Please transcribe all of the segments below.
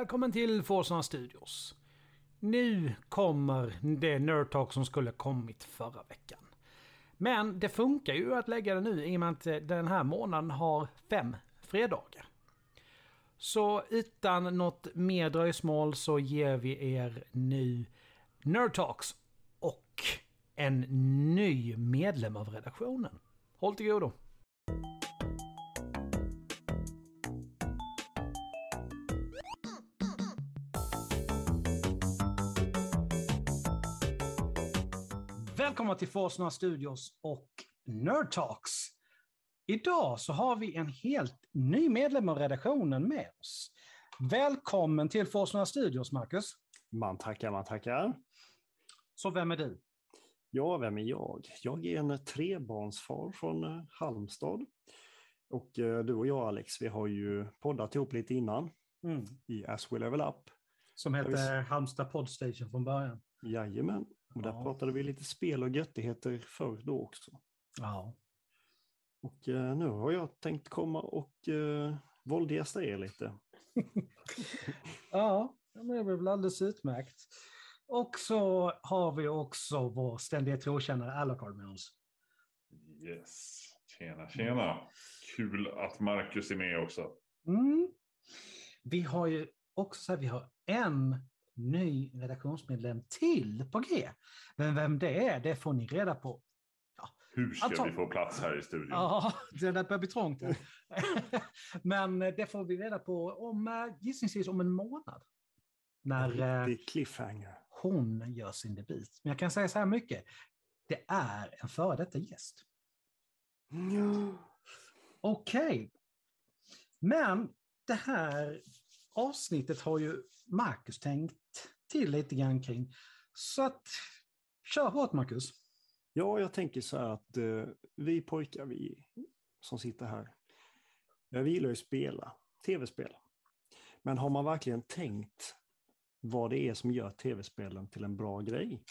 Välkommen till Forsarna Studios. Nu kommer det Nerd Talk som skulle kommit förra veckan. Men det funkar ju att lägga det nu i och med att eh, den här månaden har fem fredagar. Så utan något mer dröjsmål så ger vi er nu Nerd Talks och en ny medlem av redaktionen. Håll till godo! Välkomna till Forsna Studios och Nerd Talks. Idag så har vi en helt ny medlem av redaktionen med oss. Välkommen till Forsna Studios, Marcus. Man tackar, man tackar. Så vem är du? Ja, vem är jag? Jag är en trebarnsfar från eh, Halmstad. Och eh, du och jag Alex, vi har ju poddat ihop lite innan Mm. i As We Level Up. Som hette Halmstad Podstation från början. Jajamän, och där Ja. pratade vi lite spel och göttigheter förr då också. Ja. Och eh, nu har jag tänkt komma och eh, våldgästa er lite. Ja, men det blir väl alldeles utmärkt. Och så har vi också vår ständiga trotjänare Alucard med oss. Yes. Tjena, tjena. Kul att Marcus är med också. Mm. Vi har ju också så här, vi har en ny redaktionsmedlem till på G. Men vem det är, det får ni reda på. Hur ska Alltså- vi få plats här i studion? Ja, det där börjar bli trångt. Men eh, det får vi reda på om eh, gissningsvis om en månad. När eh, cliffhanger. hon gör sin debut. Men jag kan säga så här mycket. Det är en före detta gäst. Ja. Okej. Men det här avsnittet har ju Marcus tänkt till lite grann kring. Så att, kör hårt Marcus. Ja, jag tänker så här att eh, vi pojkar, vi som sitter här, vi gillar ju att spela, tv-spel. Men har man verkligen tänkt vad det är som gör tv-spelen till en bra grej?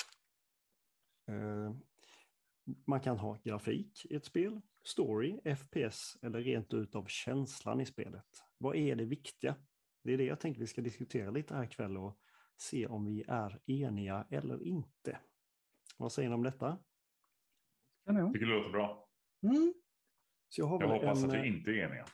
Eh, man kan ha grafik i ett spel, story, FPS eller rent utav känslan i spelet. Vad är det viktiga? Det är det jag tänker vi ska diskutera lite här ikväll och se om vi är eniga eller inte. Vad säger ni om detta? Kanon. Tycker det låter bra. Mm. Så jag har Jag hoppas en, att eh, vi inte är eniga.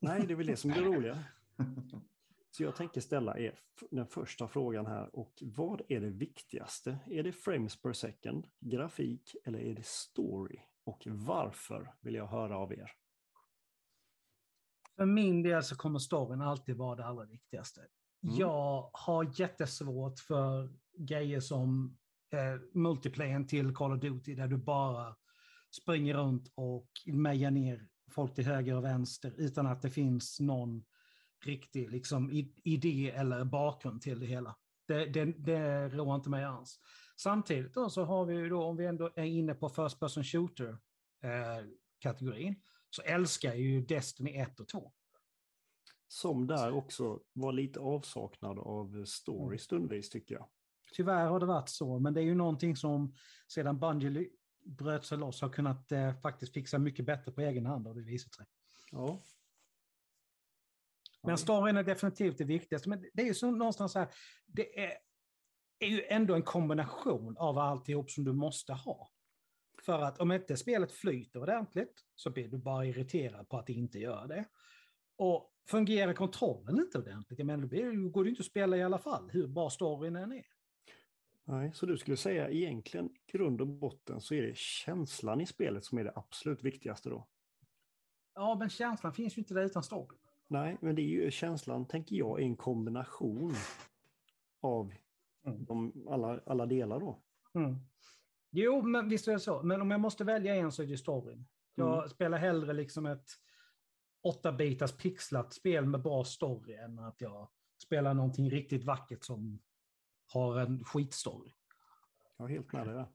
Nej, det är väl det som är det roliga. Så jag tänker ställa er den första frågan här. Och vad är det viktigaste? Är det frames per second, grafik eller är det story? Och varför vill jag höra av er. För min del så kommer storyn alltid vara det allra viktigaste. Mm. Jag har jättesvårt för grejer som eh, multiplayen till Call of Duty där du bara springer runt och mejar ner folk till höger och vänster utan att det finns någon riktig liksom, idé eller bakgrund till det hela. Det, det, det rår inte mig alls. Samtidigt då så har vi ju då, om vi ändå är inne på first person shooter eh, kategorin, så älskar jag ju Destiny 1 och 2. Som där också var lite avsaknad av story Mm. stundvis tycker jag. Tyvärr har det varit så, men det är ju någonting som sedan Bungie bröt sig loss har kunnat eh, faktiskt fixa mycket bättre på egen hand har det visat sig. Ja. Men storyn är definitivt det viktigaste. Men det är ju så någonstans så här, det är, är ju ändå en kombination av alltihop som du måste ha. För att om inte spelet flyter ordentligt så blir du bara irriterad på att det inte gör det. Och fungerar kontrollen inte ordentligt, jag menar, då går det inte att spela i alla fall, hur bra storyn än är. Nej, så du skulle säga egentligen grund och botten så är det känslan i spelet som är det absolut viktigaste då? Ja, men känslan finns ju inte där utan storyn. Nej, men det är ju känslan, tänker jag, är en kombination av Mm. de, alla, alla delar då. Mm. Jo, men visst är det så. Men om jag måste välja en så är det storyn. Jag Mm. spelar hellre liksom ett 8-bitars pixlat spel med bra story än att jag spelar någonting riktigt vackert som har en skitstory. Jag är helt med dig där.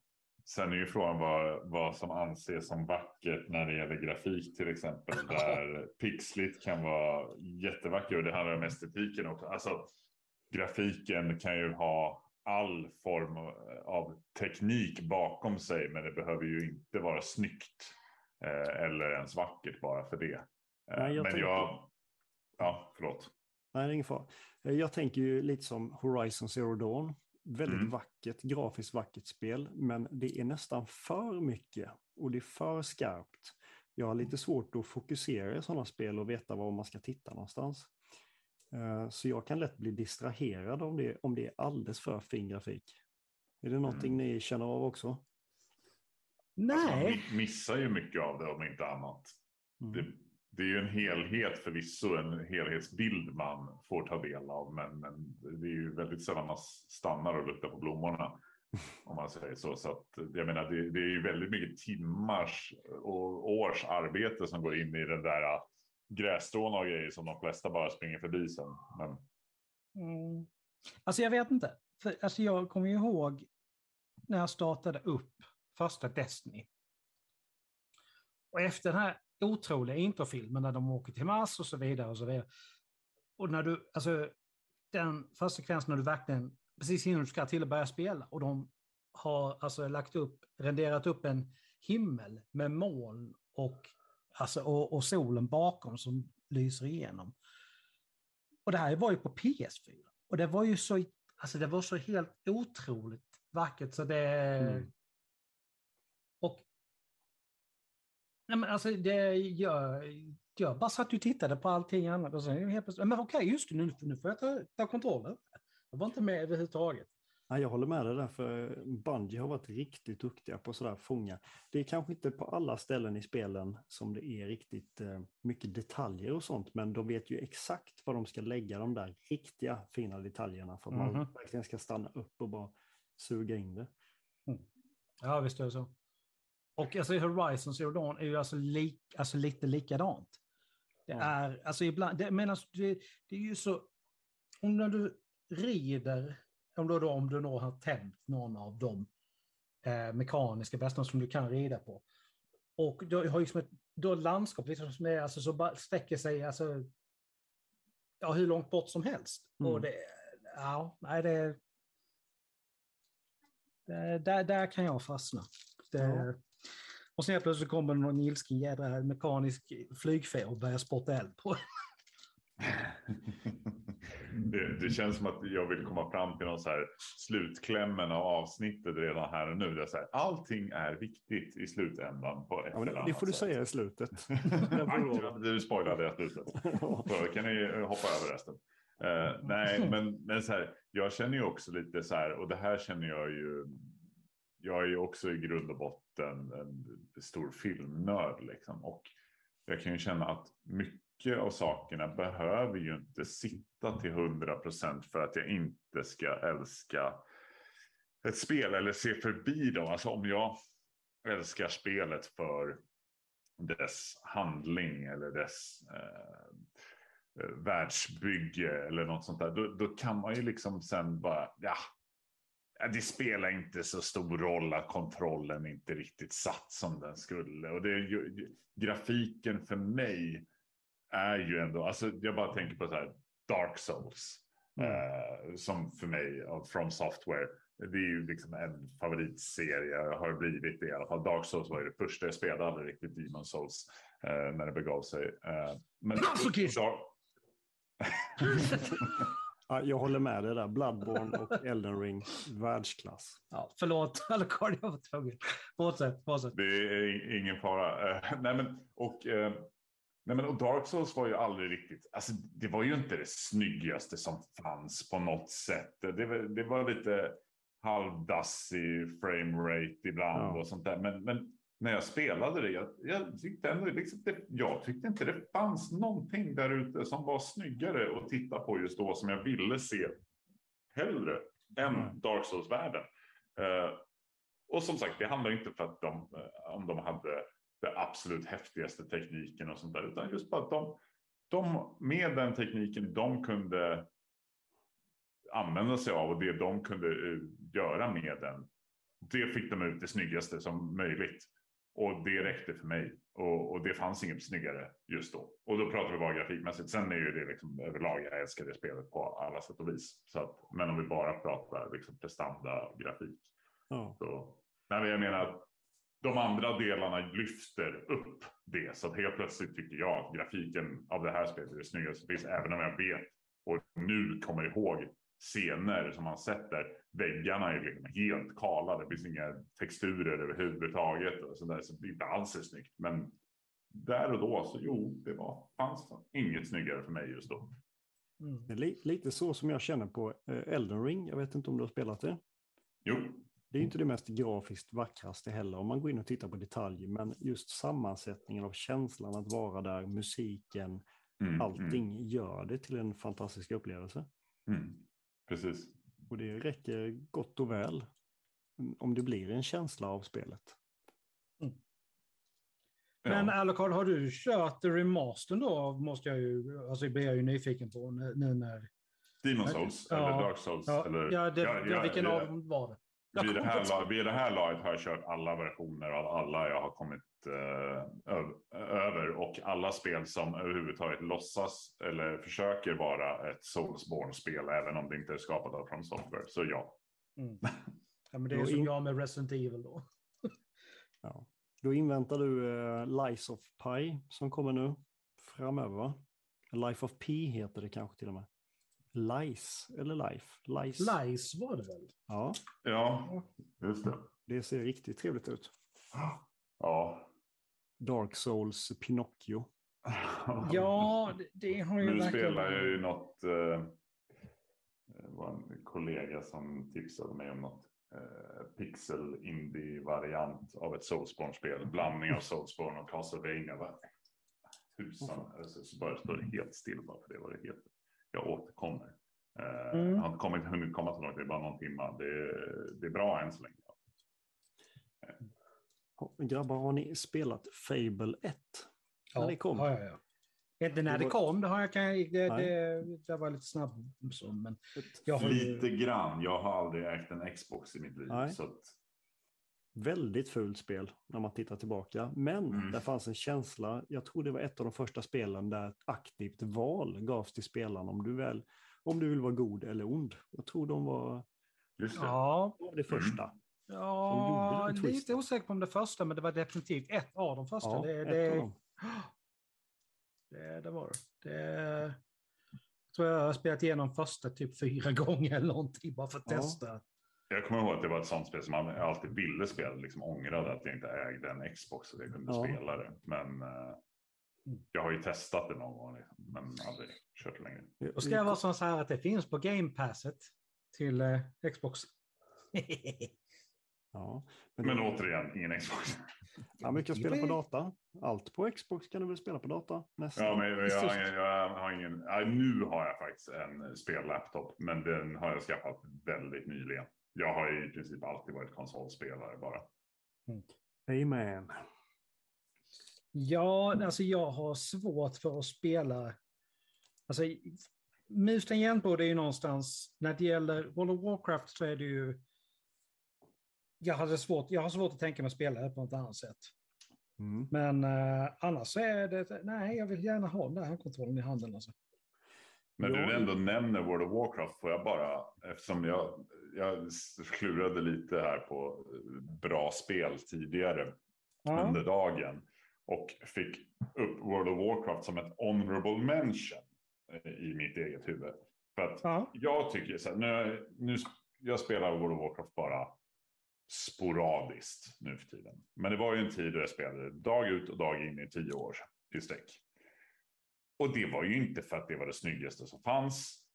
Sen är ju frågan vad, vad som anses som vackert när det gäller grafik till exempel. Där pixligt kan vara jättevackert och det handlar om estetiken också. Alltså, grafiken kan ju ha all form av teknik bakom sig men det behöver ju inte vara snyggt eh, eller ens vackert bara för det. Eh, Nej, jag men tänker- jag... Ja, förlåt. Nej, det är ingen fara. Eh, jag tänker ju lite som Horizon Zero Dawn. Väldigt Mm. vackert, grafiskt vackert spel, men det är nästan för mycket och det är för skarpt. Jag har lite svårt att fokusera i sådana spel och veta var man ska titta någonstans. Eh, Så jag kan lätt bli distraherad om det, om det är alldeles för fin grafik. Är det någonting Mm. ni känner av också? Alltså, man Nej, mi- missar ju mycket av det om inte annat. Mm. Det, det är ju en helhet förvisso, en helhetsbild man får ta del av. Men, men det är ju väldigt sällan man stannar och luktar på blommorna. Om man säger så. så att, jag menar, det, det är ju väldigt mycket timmars och års arbete som går in i den där grässtrån grässtråna och grejer som de flesta bara springer förbi sen. Men Mm. Alltså jag vet inte. För, alltså jag kommer ju ihåg när jag startade upp första Destiny. Och efter den här otroliga introfilmen när de åker till Mars och så vidare och så vidare. Och när du, alltså den första sekvensen när du verkligen, precis innan du ska till att börja spela och de har alltså lagt upp, renderat upp en himmel med moln och, alltså, och, och solen bakom som lyser igenom. Och det här var ju på PS4. Och det var ju så, alltså det var så helt otroligt vackert så det... Mm. Och... Nej men alltså det gör... Jag bara satt och tittade på allting annat och sen helt plötsligt, men okej just det, nu, nu får jag ta, ta kontroll över det. Jag var inte med överhuvudtaget. Nej, jag håller med dig där, för Bungie har varit riktigt duktiga på sådär fånga. Det är kanske inte på alla ställen i spelen som det är riktigt eh, mycket detaljer och sånt, men de vet ju exakt var de ska lägga de där riktiga fina detaljerna för att man Mhm. verkligen ska stanna upp och bara suga in det. Ja visst är det så. Och alltså Horizon Zero Dawn är ju alltså, lik, alltså lite likadant. Det Ja. är, alltså ibland, det, men alltså, det, det är ju så, om när du rider, om du då, om du då har tänt någon av de eh, mekaniska bästarna som du kan rida på. Och du har ju som ett då ett landskap liksom som är, alltså, så bara sträcker sig alltså, ja, hur långt bort som helst. Mm. Och det, ja, nej det, det där, där kan jag fastna. Det, Ja. Och sen helt plötsligt kommer det någon ilsken jädra mekanisk flygfä och börjar spotta eld på. det, det känns som att jag vill komma fram till någon så här slutklämmen av avsnittet redan här och nu. Det är så här, allting är viktigt i slutändan på ett Ja, men eller det annat får du sätt. säga i slutet. Aj, du spoilade jag slutet. Så kan ni hoppa över resten. Eh, nej, men, men så här, jag känner ju också lite så här, och det här känner jag ju. Jag är ju också i grund och botten en stor filmnörd liksom. Och jag kan ju känna att mycket av sakerna behöver ju inte sitta till hundra procent för att jag inte ska älska ett spel eller se förbi dem. Alltså om jag älskar spelet för dess handling eller dess eh, eh världsbygge eller något sånt där. Då, då kan man ju liksom sen bara, ja, det spelar inte så stor roll att kontrollen inte riktigt satt som den skulle. Och det är ju, grafiken för mig är ju ändå, alltså jag bara tänker på så här Dark Souls. Eh, som för mig From Software. Det är ju liksom en favoritserie har blivit det i alla fall. Dark Souls var ju det första jag spelade, aldrig riktigt Demon Souls eh, när det begav sig. Eh, men Masochism! Ja, jag håller med dig där. Bloodborne och Elden Ring, världsklass. Ja, förlåt, Alucard, jag var tvungen. Fortsätt, fortsätt. Det är ingen fara. Eh, nej, men, och, eh, nej, men, och Dark Souls var ju aldrig riktigt... Alltså, det var ju inte det snyggaste som fanns på något sätt. Det, var- det var lite halvdassig frame rate ibland Ja. och sånt där. Men, men när jag spelade det, jag, jag tyckte ändå liksom det, jag tyckte inte det fanns någonting där ute som var snyggare att titta på just då som jag ville se hellre än Mm. Dark Souls-världen. Eh, och som sagt, det handlar inte för att de, eh, om de hade den absolut häftigaste tekniken och sånt där, utan just bara att de, de med den tekniken de kunde använda sig av och det de kunde eh, göra med den. Det fick de ut det snyggaste som möjligt. Och det räckte för mig. Och, och det fanns inget snyggare just då. Och då pratar vi bara grafikmässigt. Sen är ju det liksom överlag, jag älskar det spelet på alla sätt och vis. Så att, men om vi bara pratar liksom prestanda grafik. Ja. Så, nej, jag menar att de andra delarna lyfter upp det. Så att helt plötsligt tycker jag att grafiken av det här spelet är det finns. Även om jag vet Och nu kommer ihåg scener som man sett där väggarna är liksom helt kala. Det finns inga texturer överhuvudtaget. Och så, där, så det inte alls är snyggt. Men där och då så jo, det var, fanns inget snyggare för mig just då. Mm. Är lite så som jag känner på eh, Elden Ring. Jag vet inte om du har spelat det? Jo. Det är inte det mest grafiskt vackraste heller om man går in och tittar på detaljer, men just sammansättningen av känslan att vara där, musiken, mm, allting mm. gör det till en fantastisk upplevelse. Mm. Precis. Och det räcker gott och väl om det blir en känsla av spelet. Mm. Ja. Men Alucard, har du kört remastern då? Måste jag ju, alltså blir jag ju nyfiken på nu när... Demon Souls ja. eller Dark Souls? Ja, eller, ja, det, ja, vilken av dem var det? Vid det, här, vid det här laget har jag kört alla versioner av alla jag har kommit eh, över och alla spel som överhuvudtaget låtsas eller försöker vara ett Soulsborne-spel även om det inte är skapat av From Software. Så ja. Mm. ja men det är som jag med Resident Evil då. ja. Då inväntar du uh, Lies of Pi som kommer nu framöver? Life of P heter det kanske till och med. Lies, eller Life? Lies. Lies var det väl? Ja. Ja, just det. Det ser riktigt trevligt ut. Ja. Dark Souls Pinocchio. Ja, det, det har ju Nu spelar jag ju något. Eh, det var en kollega som tipsade mig om något eh, pixel indie-variant av ett Soulsborne-spel. Blandning av Soulsborne och Castlevania. Tusan, alltså, så bara står det helt still bara för det vad det heter jag återkommer. Eh, mm. Jag har inte kommit, hunnit komma så långt, det är bara någon timme. Det, det är bra än så länge. Grabbar, har ni spelat Fable 1? Ja, när det kom? ja, ja. Inte när det, kom, det, har jag, det, det, det var lite snabb så, men jag har... Lite grann, jag har aldrig ägt en Xbox i mitt liv. Så att... Väldigt fult spel när man tittar tillbaka. Men mm. det fanns en känsla, jag tror det var ett av de första spelen där ett aktivt val gavs till spelaren om du, väl, om du vill vara god eller ond. Jag tror de var Just det. Ja. det första. Mm. Ja, lite osäker på om det första, men det var definitivt ett av de första. Ja, det, det, det, det, var det. det. Jag tror jag har spelat igenom första typ fyra gånger eller någonting bara för att ja. testa. Jag kommer ihåg att det var ett sånt spel som man alltid ville spela, liksom ångrade att jag inte ägde en Xbox så jag kunde ja. spela det. Men uh, jag har ju testat det någon gång, liksom, men aldrig kört längre. Och ska jag vara så här att det finns på Game Passet till uh, Xbox. ja, men, men återigen, ingen Xbox. Ja, men du kan spela på data. Allt på Xbox kan du väl spela på data? Nästan. Ja, men jag, jag, jag, har ingen. Nu har jag faktiskt en spellaptop, men den har jag skaffat väldigt nyligen. Jag har i princip alltid varit konsolspelare bara. Mm. Amen. Ja, alltså jag har svårt för att spela. Alltså, mus tangentbord är ju någonstans, när det gäller World of Warcraft så är det ju... Jag, hade svårt, jag har svårt att tänka mig att spela det på något annat sätt. Mm. Men uh, annars så är det, nej, jag vill gärna ha den där handkontrollen i handen. Alltså. Men du ändå nämner World of Warcraft får jag bara, eftersom jag jag klurade lite här på bra spel tidigare ja. under dagen. Och fick upp World of Warcraft som ett honorable mention i mitt eget huvud. För att ja. jag tycker så här, nu, nu, jag spelar World of Warcraft bara sporadiskt nu för tiden. Men det var ju en tid då jag spelade dag ut och dag in i tio år i sträck. Och det var ju inte för att det var det snyggaste som fanns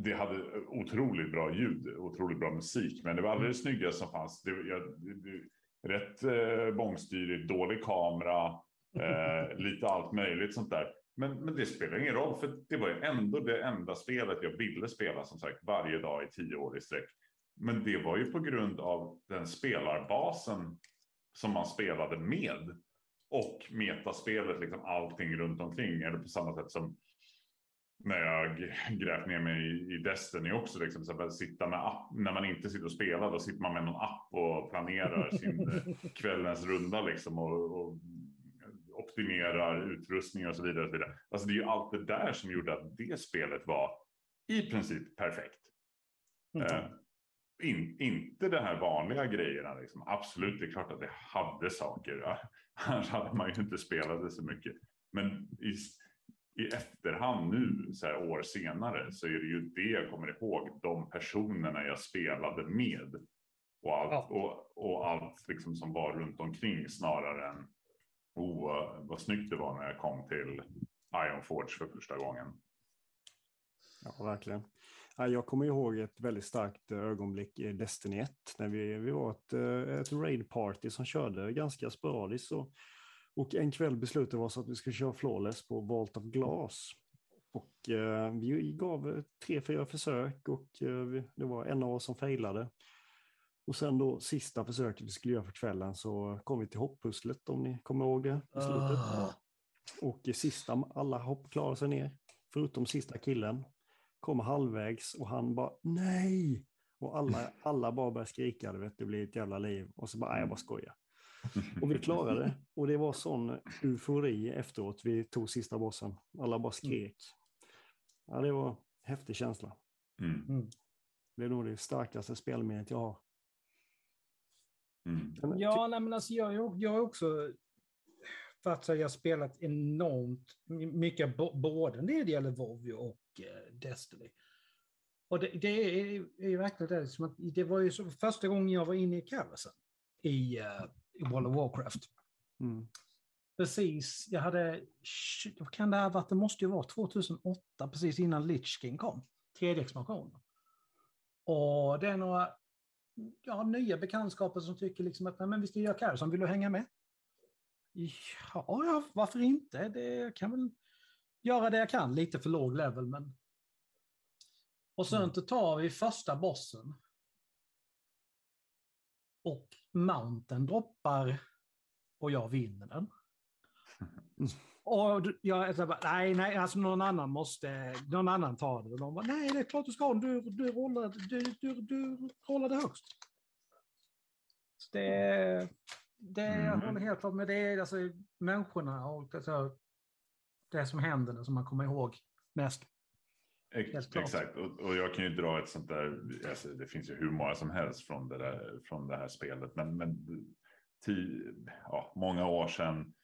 det hade otroligt bra ljud, otroligt bra musik, men det var aldrig det snyggaste som fanns. Det, jag, det, rätt eh, bångstyrigt, dålig kamera, eh, lite allt möjligt sånt där. Men, men det spelar ingen roll, för det var ju ändå det enda spelet jag ville spela som sagt varje dag i tio år i sträck. Men det var ju på grund av den spelarbasen som man spelade med och metaspelet, liksom allting runt omkring. Eller på samma sätt som när jag grävt ner mig i Destiny också. Liksom, så sitta med app, när man inte sitter och spelar, då sitter man med någon app och planerar sin kvällens runda liksom, och, och optimerar utrustning och så vidare. Och så vidare. Alltså, det är ju allt det där som gjorde att det spelet var i princip perfekt. Mm. Eh, in, inte de här vanliga grejerna. Liksom. Absolut, det är klart att det hade saker. Annars hade man ju inte spelat det så mycket. Men i, i efterhand nu, så här år senare, så är det ju det jag kommer ihåg. De personerna jag spelade med. Och allt, ja. och, och allt liksom som var runt omkring snarare än oh, vad snyggt det var när jag kom till Iron Forge för första gången. Ja, verkligen. Jag kommer ihåg ett väldigt starkt ögonblick i Destiny 1 när vi, vi var ett, eh, ett raid party som körde ganska sporadiskt. Och, och en kväll beslutade vi oss att vi skulle köra flawless på Vault of Glass. Och eh, vi gav tre, fyra försök och eh, det var en av oss som failade. Och sen då sista försöket vi skulle göra för kvällen så kom vi till hopppusslet om ni kommer ihåg det. I slutet. Uh. Och i sista, alla hopp klarade sig ner. Förutom sista killen. Kommer halvvägs och han bara nej. Och alla, alla bara började skrika, det, vet, det blir ett jävla liv. Och så bara, jag bara skojar. Och vi klarade det. Och det var sån eufori efteråt. Vi tog sista bossen. Alla bara skrek. Ja, det var häftig känsla. Mm. mm. Det är nog det starkaste spelminnet jag har. Mm. Ja, nej, men alltså jag, jag har också för att jag har spelat enormt mycket, både när det gäller Vovio och eh, Destiny. Och det, det är, är verkligen det, som att det var ju så, första gången jag var inne i Cavesen i, uh, i World of Warcraft. Mm. Precis, jag hade, vad kan det ha varit, det måste ju vara 2008, precis innan Lich King kom, tredje expansionen. Och det är några ja, nya bekantskaper som tycker liksom att Nej, men vi ska göra Carson, vill du hänga med? Ja, ja, varför inte? Det, jag kan väl göra det jag kan, lite för låg level, men... Och sen mm. tar vi första bossen. Och mountain droppar och jag vinner den. Och jag, jag bara, nej, nej, alltså någon annan måste, någon annan tar det. Och de bara, nej, det är klart du ska du, du, rollade, du, du, du rollade högst. Så det, det mm. jag håller helt klart med det, alltså människorna och alltså, det som händer, som man kommer ihåg mest. Exakt, och, och, jag kan ju dra ett sånt där, alltså, det finns ju hur många som helst från det, där, från det här spelet, men, men tio, ja, många år sedan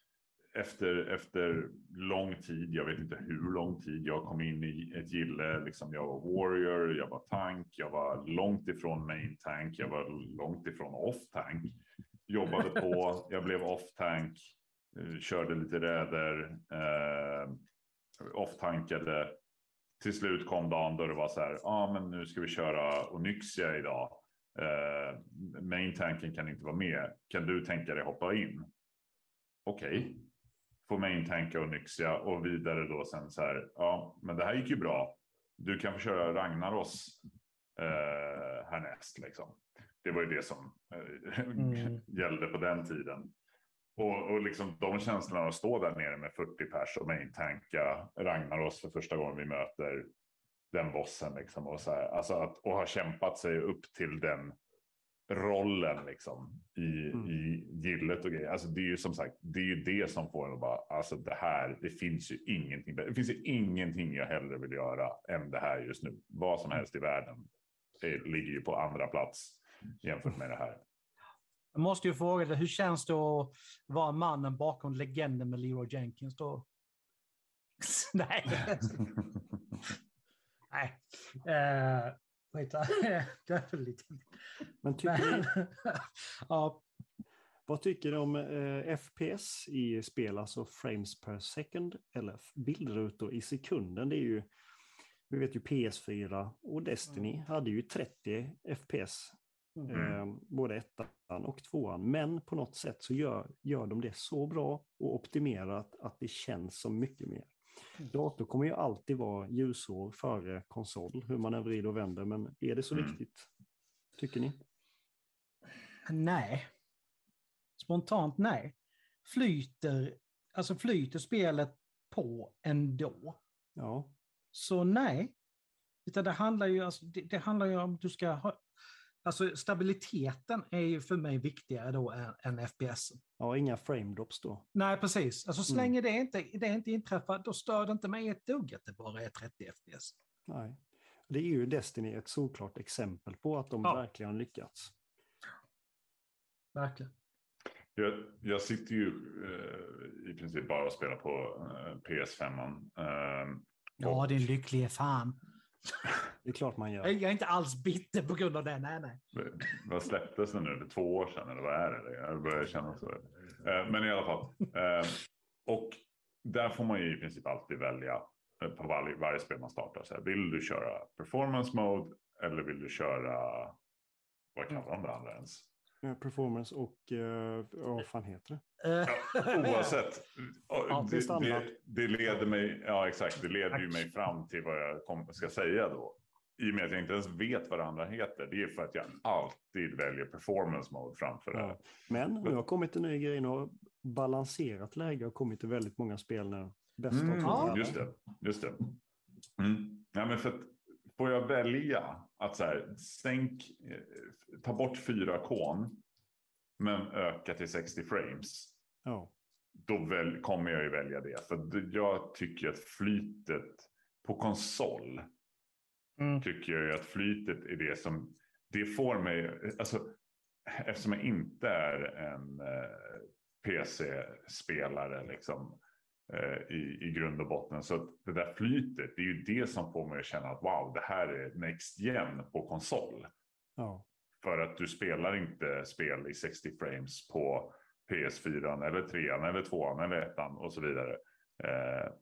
efter, efter lång tid, jag vet inte hur lång tid, jag kom in i ett gille. Liksom jag var warrior, jag var tank, jag var långt ifrån main tank, jag var långt ifrån off tank. Jobbade på, jag blev off tank, eh, körde lite räder, eh, off tankade. Till slut kom dagen då det var så här, ja ah, men nu ska vi köra Onyxia idag. Eh, main tanken kan inte vara med. Kan du tänka dig hoppa in? Okej, okay Får main-tanka och och vidare då sen så här. Ja, men det här gick ju bra. Du kan få köra Ragnaros eh, härnäst liksom. Det var ju det som eh, mm. gällde på den tiden. Och, och liksom de känslorna att stå där nere med 40 pers och main-tanka Ragnaros för första gången vi möter den bossen liksom och så här, alltså att och ha kämpat sig upp till den rollen liksom i, mm. i gillet och grejer. Alltså det är ju som sagt, det är ju det som får en att bara, alltså det här, det finns ju ingenting, det finns ju ingenting jag hellre vill göra än det här just nu. Vad som helst i världen det ligger ju på andra plats jämfört med det här. Jag måste ju fråga dig, hur känns det att vara mannen bakom legenden med Leroy Jenkins då? Nej. Nej. Uh, det är lite... Men tycker ja. Vad tycker du om eh, FPS i spel, alltså frames per second eller bildrutor i sekunden? Det är ju, vi vet ju PS4 och Destiny mm. hade ju 30 FPS, mm. eh, både ettan och tvåan. Men på något sätt så gör, gör de det så bra och optimerat att det känns som mycket mer. Mm. Dator kommer ju alltid vara ljusår före konsol, hur man än vrider och vänder. Men är det så mm. viktigt, tycker ni? Nej. Spontant nej. Flyter, alltså flyter spelet på ändå. Ja. Så nej. Utan det handlar ju, alltså, det, det handlar ju om att du ska ha, Alltså stabiliteten är ju för mig viktigare då än, än FPS. Ja, inga frame drops då. Nej, precis. Alltså så mm. länge det inte, det inte inträffar, då stör det inte mig ett dugg att det bara är 30 FPS. Nej. Det är ju Destiny ett såklart exempel på att de ja. verkligen lyckats. Verkligen. Jag, jag sitter ju eh, i princip bara och spelar på eh, PS5. Eh, Ja, din lycklige fan. Det är klart man gör. Jag är inte alls bitter på grund av det. Nej, nej. Vad släpptes det nu? Det är två år sedan eller vad är det? Jag börjar känna så. Eh, Men i alla fall. eh, Och där får man ju i princip alltid välja eh, på varje, varje spel man startar. Så här, vill du köra performance mode eller vill du köra vad kallar de det andra ens? Eh, Performance och, eh, vad fan heter det? Eh, Oavsett. Det det, det, leder mig, ja exakt, det leder ju mig fram till vad jag kom, ska säga då. I och med att jag inte ens vet vad det andra heter. Det är för att jag alltid väljer performance mode framför det. Ja. Men nu har kommit en ny grej nu. har Balanserat läge har kommit till väldigt många spel nu. Bäst Mm. Just det. Just det. Mm. Ja, men för att, får jag välja att så här, sänk, eh, ta bort 4K men öka till 60 frames. Ja. Då väl, kommer jag ju välja det. För jag tycker att flytet på konsol Mm. tycker jag att flytet är det som det får mig. Alltså, eftersom jag inte är en eh, PC-spelare liksom eh, i, i grund och botten. Så att det där flytet, det är ju det som får mig att känna att wow, det här är next gen på konsol. ja. För att du spelar inte spel i 60 frames på PS4 eller 3 eller 2 eller 1 och så vidare. Eh,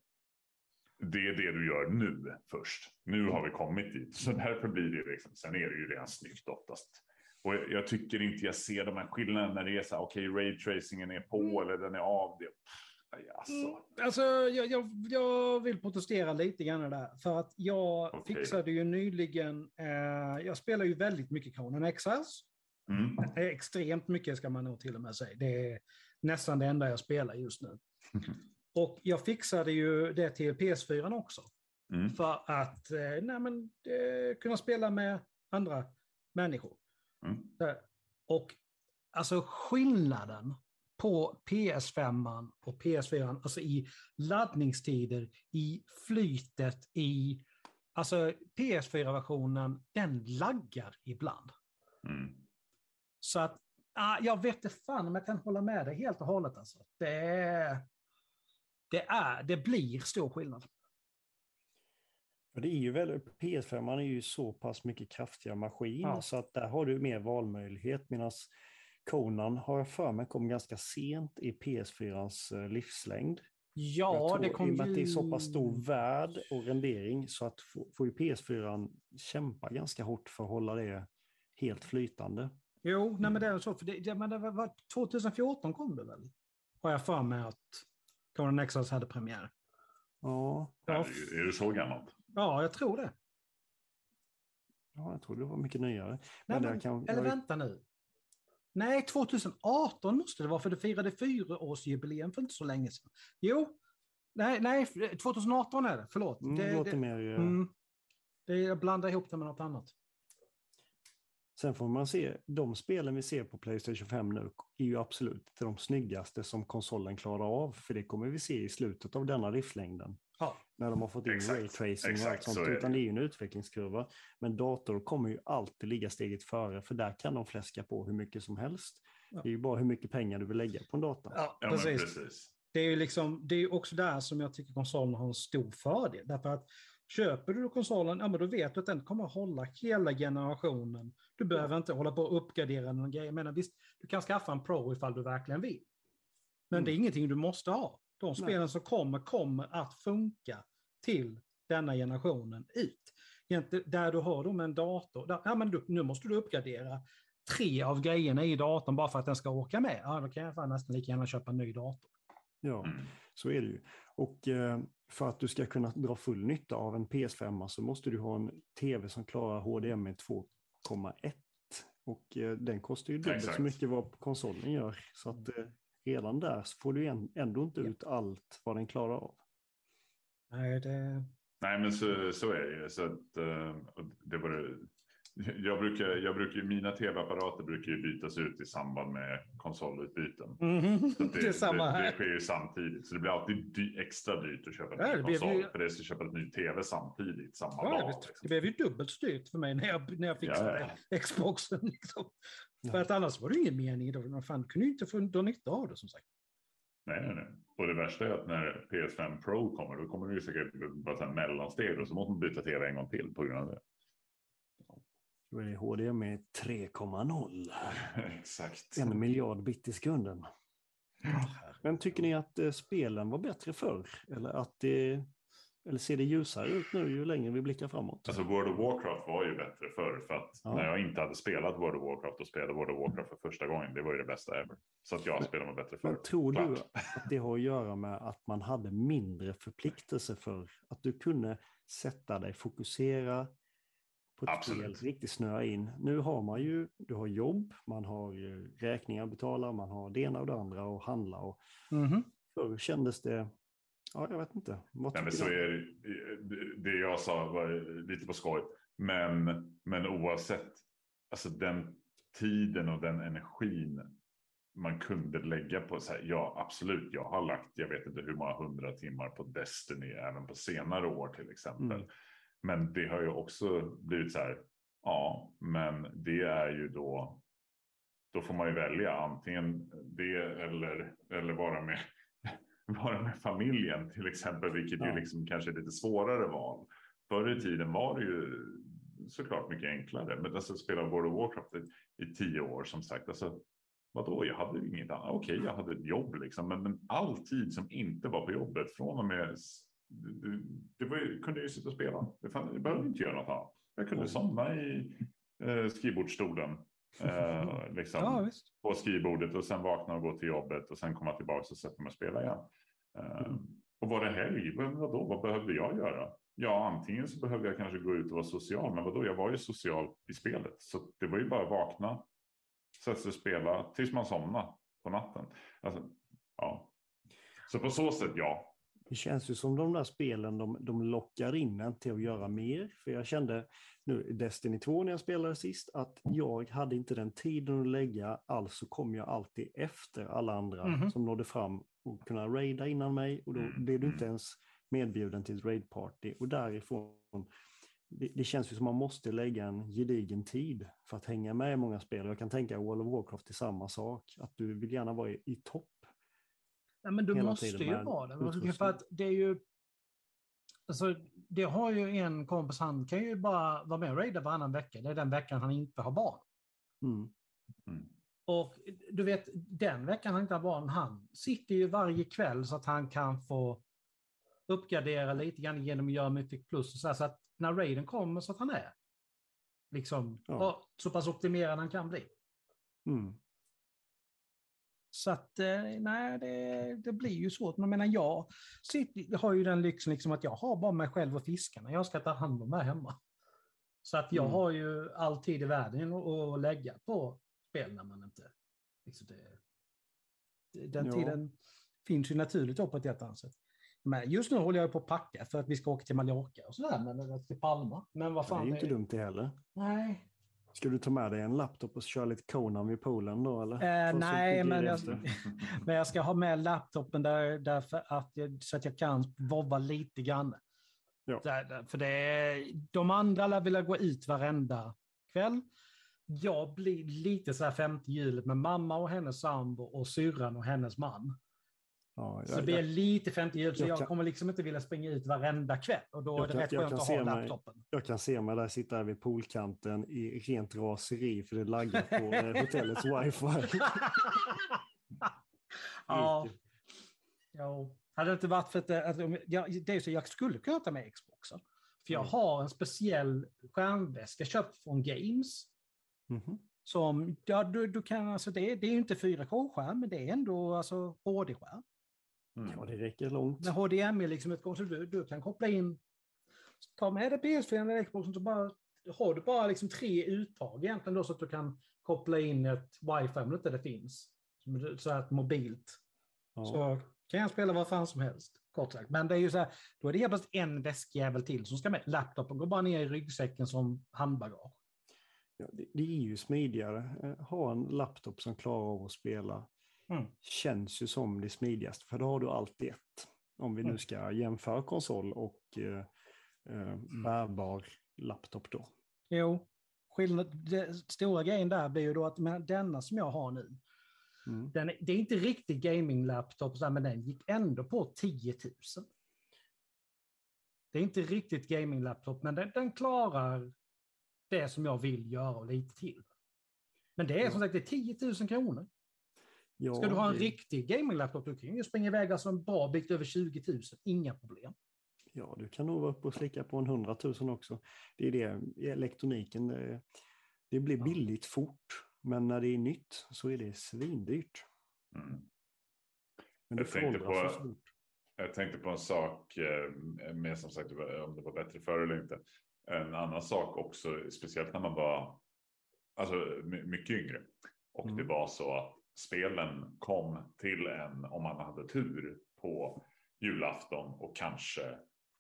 det är det du gör nu först. Nu har vi kommit dit. Så därför blir det liksom, sen är det ju redan snyggt oftast. Och jag, jag tycker inte jag ser de här skillnaderna när det är så här, okej, raytracingen är på Mm. eller den är av. Det, pff, alltså. Mm, Alltså, jag, jag, jag vill protestera lite grann där. För att jag Okej. fixade ju nyligen, eh, jag spelar ju väldigt mycket Conan Exiles. Mm. Extremt mycket ska man nog till och med säga. Det är nästan det enda jag spelar just nu. Och jag fixade ju det till PS4 också. Mm. För att eh, nej, men, eh, kunna spela med andra människor. Mm. Eh, Och alltså skillnaden på PS5 och PS4, alltså i laddningstider, i flytet, i... Alltså PS4-versionen, den laggar ibland. Mm. Så att, ah, jag vet inte fan om jag kan hålla med dig helt och hållet. Alltså. Det, det, är, det blir stor skillnad. Det är ju väl, PS5 är ju så pass mycket kraftigare maskin Ja. så att där har du mer valmöjlighet medan Conan har jag för mig kom ganska sent i PS4ans eh, livslängd. Ja, tror, det kom I och med ju... att det är så pass stor värld och rendering så att få- får ju PS4 kämpa ganska hårt för att hålla det helt flytande. Jo, nej, men det är så. För det, det, men det var, var 2014 kom det väl? Har jag för mig att Conan Exiles hade premiär. Ja, Ja, Är, det så gammalt? ja, jag tror det. ja jag tror det var mycket nyare. Nej, Men men, det kan- eller jag- vänta nu. Nej, 2018 måste det vara, för det firade fyraårsjubileum för inte så länge sedan. Jo, nej, nej 2018 är det, förlåt. Mm, det, låter det, mer, eh, mm, det, jag blandar ihop det med något annat. Sen får man se, de spelen vi ser på Playstation 5 nu är ju absolut de snyggaste som konsolen klarar av. För det kommer vi se i slutet av denna livslängden. Ja. När de har fått in Exakt, raytracing och allt sånt. så. Utan det är ju en utvecklingskurva. Men dator kommer ju alltid ligga steget före. För där kan de fläska på hur mycket som helst. Ja. Det är ju bara hur mycket pengar du vill lägga på en dator. Ja, Ja, precis. precis. Det är ju liksom, det är också där som jag tycker konsolen har en stor fördel. Därför att köper du konsolen, ja men då vet du att den kommer att hålla hela generationen. Du behöver inte hålla på och uppgradera någon grej. Jag menar, visst, du kan skaffa en Pro ifall du verkligen vill. Men Mm. det är ingenting du måste ha. De spelen som kommer, kommer att funka till denna generationen ut. Där du har dem en dator, där, ja men du, nu måste du uppgradera tre av grejerna i datorn bara för att den ska åka med. Ja, då kan jag fan nästan lika gärna köpa en ny dator. Ja, Mm. så är det ju. Och eh, för att du ska kunna dra full nytta av en PS5 så måste du ha en tv som klarar HDMI 2,1. Och eh, den kostar ju dubbelt Exakt. så mycket vad konsolen gör. Så att eh, redan där så får du ändå inte Ja. ut allt vad den klarar av. Nej, det... Nej, men så, så är det ju. Så att, eh, och det, var det, Jag brukar, jag brukar, mina tv-apparater brukar ju bytas ut i samband med konsolutbyten. Att Det, är samma det, det här. sker ju samtidigt. Så det blir alltid dy, extra dyrt att köpa en Ja, ny det konsol. ju- För det ska köpa en ny tv samtidigt, samma Ja, dag. liksom. det blev ju dubbelt styrt för mig när jag, när jag fixade Ja, Xboxen. Liksom. För att annars var det ingen mening det. Man fan kunde ju inte få dra nytta av det som sagt. Nej, nej, nej. Och det värsta är att när PS5 Pro kommer, då kommer det ju säkert vara ett mellansteg och så måste man byta tv en gång till på grund av det. Då är det HDMI 3,0. Exakt. En miljard bit i sekunden. Men tycker ni att eh, spelen var bättre förr? Eller, att det, eller ser det ljusare ut nu ju längre vi blickar framåt? Alltså World of Warcraft var ju bättre förr för att Ja. när jag inte hade spelat World of Warcraft och spelade World of Warcraft för första gången, det var ju det bästa ever. Så att jag spelade mig bättre förr. Men tror du klart. att det har att göra med att man hade mindre förpliktelse för att du kunde sätta dig, fokusera på ett Absolut. riktigt snöa in. Nu har man ju, du har jobb, man har ju räkningar att betala, man har det ena och det andra och handla och Mhm. förr kändes det, ja jag vet inte. Vad Nej, men så är det, det jag sa var lite på skoj. Men, men oavsett, alltså den tiden och den energin man kunde lägga på så här, ja absolut, jag har lagt, jag vet inte hur många hundra timmar på Destiny även på senare år till exempel. Mm. Men det har ju också blivit så här, ja, men det är ju då, då får man ju välja antingen det eller, eller vara med vara med familjen till exempel, vilket ju Ja. liksom kanske är lite svårare val. Förr i tiden var det ju såklart mycket enklare, men alltså spela World of Warcraft i, i tio år som sagt, alltså vadå, jag hade ju inget annat, okej, jag hade ett jobb liksom, men, men all tid som inte var på jobbet från och med, det, var kunde ju sitta och spela, jag behövde inte göra något annat. Jag kunde somna i eh, skrivbordsstolen. Eh, liksom Ja, på skrivbordet och sen vakna och gå till jobbet och sen komma tillbaka och sätta mig och spela igen. Eh, Mm. Och var det helg, vadå, vad behövde jag göra? Ja, antingen så behövde jag kanske gå ut och vara social, men vadå, jag var ju social i spelet. Så det var ju bara att vakna, sätta sig och spela tills man somnade på natten. Alltså, ja. Så på så sätt, ja. Det känns ju som de där spelen, de, de lockar in en till att göra mer. För jag kände nu Destiny 2 när jag spelade sist att jag hade inte den tiden att lägga, alltså kom jag alltid efter alla andra Mhm. som nådde fram och kunna raida innan mig och då Mm, blev du inte mm. ens medbjuden till ett raidparty och därifrån det, det känns ju som man måste lägga en gedigen tid för att hänga med i många spel. Jag kan tänka World of Warcraft är samma sak, att du vill gärna vara i, i topp. Ja, men du måste ju vara det. utrustning. För att det är ju... Alltså, det har ju en kompis, han kan ju bara vara med och raida varannan vecka. Det är den veckan han inte har barn. Mm. Mm. Och du vet, den veckan han inte har barn, han sitter ju varje kväll så att han kan få uppgradera lite grann genom att göra Mythic Plus. Och så, här, så att när raiden kommer så att han är liksom ja, så pass optimerad han kan bli. Mm. Så att eh, nej, det, det blir ju svårt. Men jag menar, jag sitter, jag har ju den lyxen liksom att jag har bara mig själv och fiskarna. Jag ska ta hand om här hemma. Så att jag Mm. har ju all tid i världen att, lägga på spel när man inte... Liksom det, det- den Ja. tiden finns ju naturligt på ett helt annat sätt. Men just nu håller jag på att packa för att vi ska åka till Mallorca och sådär, men eller till Palma. Men vad Det fan. är ju inte dumt det heller. Nej, Ska du ta med dig en laptop och köra lite Conan vid poolen då eller? Eh, nej, men jag, men jag ska ha med laptopen där, därför att jag, så att jag kan vovva lite grann. Ja. Där, för det är, de andra lär vilja gå ut varenda kväll. Jag blir lite så här femte hjulet med mamma och hennes sambo och syrran och hennes man. Ja, Så jag, det blir jag, lite femte hjulet, så jag kan- kommer liksom inte vilja springa ut varenda kväll. Och då är det kan- rätt skönt att ha mig- laptopen. jag kan se mig där sitta vid poolkanten i rent raseri för det laggar på eh, hotellets wifi. ja. Jo. Hade det inte varit för att, det- att jag, det är så jag skulle kunna ta med Xboxen. För jag Mm. har en speciell skärmväska köpt från Games. Mhm. Som, ja, du, du kan, alltså det, det är ju inte 4K-skärm, men det är ändå alltså HD-skärm. Mm. Ja, det räcker långt. Med HDMI liksom, ett, så du, du kan koppla in, ta med dig PS4 eller Xboxen så bara, har du bara liksom tre uttag egentligen då så att du kan koppla in ett wifi om det inte det finns. Som- Så att mobilt. Ja. Så kan jag spela vad fan som helst, kort sagt. Men det är ju så här, då är det helt plötsligt en väskjävel till som ska med. Laptopen går bara ner i ryggsäcken som handbagage. Ja, det, det är ju smidigare. Eh, Ha en laptop som klarar av att spela. Mm. Känns ju som det smidigaste, för då har du allt i ett. Om vi nu Mm. ska jämföra konsol och eh, eh, bärbar laptop då. Jo, skillnad, det, stora grejen där blir ju då att men denna som jag har nu, Mm. den, det är inte riktigt gaming-laptop, men den gick ändå på 10 000. Det är inte riktigt gaming-laptop, men den, den klarar det som jag vill göra och lite till. Men det är som sagt det är 10 000 kronor. Ja, Ska du ha en det- riktig gaming-laptop, du kan ju springa iväg alltså en bra bit över 20 000, inga problem. Ja, du kan nog vara uppe och slicka på en 100 000 också. Det är det, elektroniken, det, det blir Ja. billigt fort. Men när det är nytt så är det svindyrt. Mm. Men Jag det tänkte föråldras så på- fort. Jag tänkte på en sak, eh, med som sagt om det var bättre förr eller inte. En annan sak också, speciellt när man var alltså, my- mycket yngre. Och Mm. det var så att spelen kom till en om man hade tur på julafton och kanske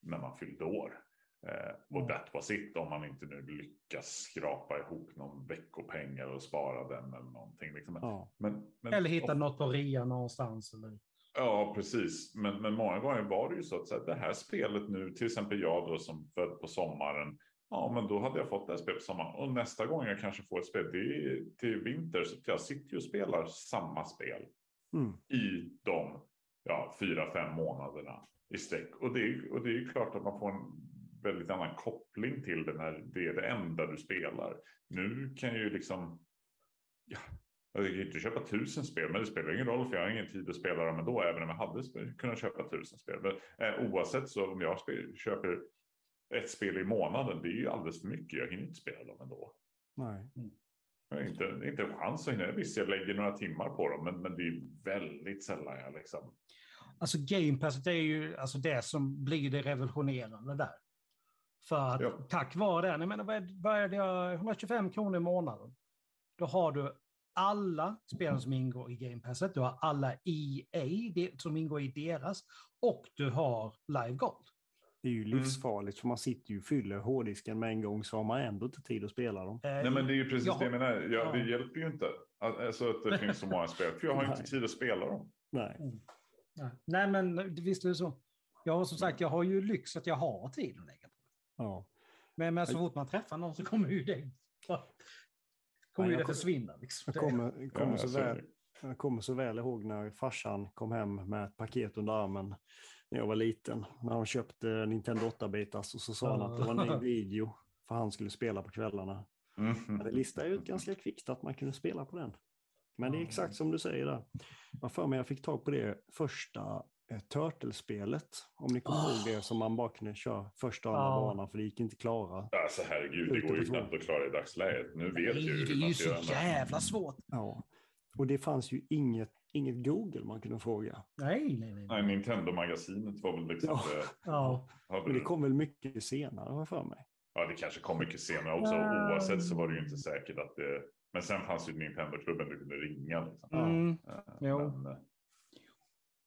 när man fyllde år. Eh, och Mm. that was it om man inte nu lyckas skrapa ihop någon veckopengar och spara den eller någonting. Liksom. Ja, Men, men Eller hitta något på rea någonstans. Eller... Ja, precis. Men, men många gånger var det ju så att så här, det här spelet nu, till exempel jag då som född på sommaren. Ja, men då hade jag fått det spelet på sommaren. Och nästa gång jag kanske får ett spel, det är till vinter. Så jag sitter ju och spelar samma spel mm. i de ja, fyra, fem månaderna i sträck. Och det, är- och det är ju klart att man får en väldigt annan koppling till det när det är det enda du spelar. Nu kan jag ju liksom... Ja, jag kan ju inte köpa tusen spel, men det spelar ingen roll för jag har ingen tid att spela dem ändå, även om jag hade kunnat köpa tusen spel. Men, eh, oavsett så om jag köper ett spel i månaden, det är ju alldeles för mycket. Jag hinner inte spela dem ändå. Nej. Jag har inte, inte en chans att hinna. Visst, jag lägger några timmar på dem, men, men det är väldigt sällan jag liksom... Alltså Game Pass, det är ju alltså det som blir det revolutionerande där. För att Ja. tack vare den, jag menar vad är, vad är det, 125 kronor i månaden. Då har du alla spelen som ingår i Game Passet, du har alla EA det, som ingår i deras och du har Live Gold. Det är ju Mm. livsfarligt för man sitter ju och fyller hårddisken med en gång så har man ändå inte tid att spela dem. Eh, Nej, men det är ju precis Ja. det jag menar. Ja, Ja. Det hjälper ju inte alltså, att det finns så många spel, för jag har inte Nej. tid att spela dem. Nej. Nej. Nej, men visst är det så. Jag har som sagt, jag har ju lyx att jag har tid att lägga på. Ja. Men, men så fort man träffar någon så kommer ju det, kommer Nej, ju det försvinna. Liksom. Jag kommer, kommer, Ja, så väl, jag kommer så väl ihåg när farsan kom hem med ett paket under armen när jag var liten. När han köpte Nintendo 8-bitars och så sa han att det var en video för han skulle spela på kvällarna. Mm. Det listade ut ganska kvickt att man kunde spela på den. Men det är exakt som du säger där. Jag för mig jag fick tag på det första eh, Turtle-spelet. Om ni kommer ihåg det som man bara kunde köra första och andra Ja. banan för det gick inte klara. Alltså herregud, det går ju knappt att klara i dagsläget. Nu vet Nej, ju det är ju så jävla svårt. Ja. Och det fanns ju inget, inget Google man kunde fråga. Nej, nej, nej. Nej, Nintendo-magasinet var väl liksom... Ja. Det, Ja. Men det kom väl mycket senare har för mig. ja, det kanske kom mycket senare också. Ja. Oavsett så var det ju inte säkert att det... Men sen fanns ju Nintendo-klubben du kunde ringa. Liksom. Mm. Eh, Jo. Men, eh,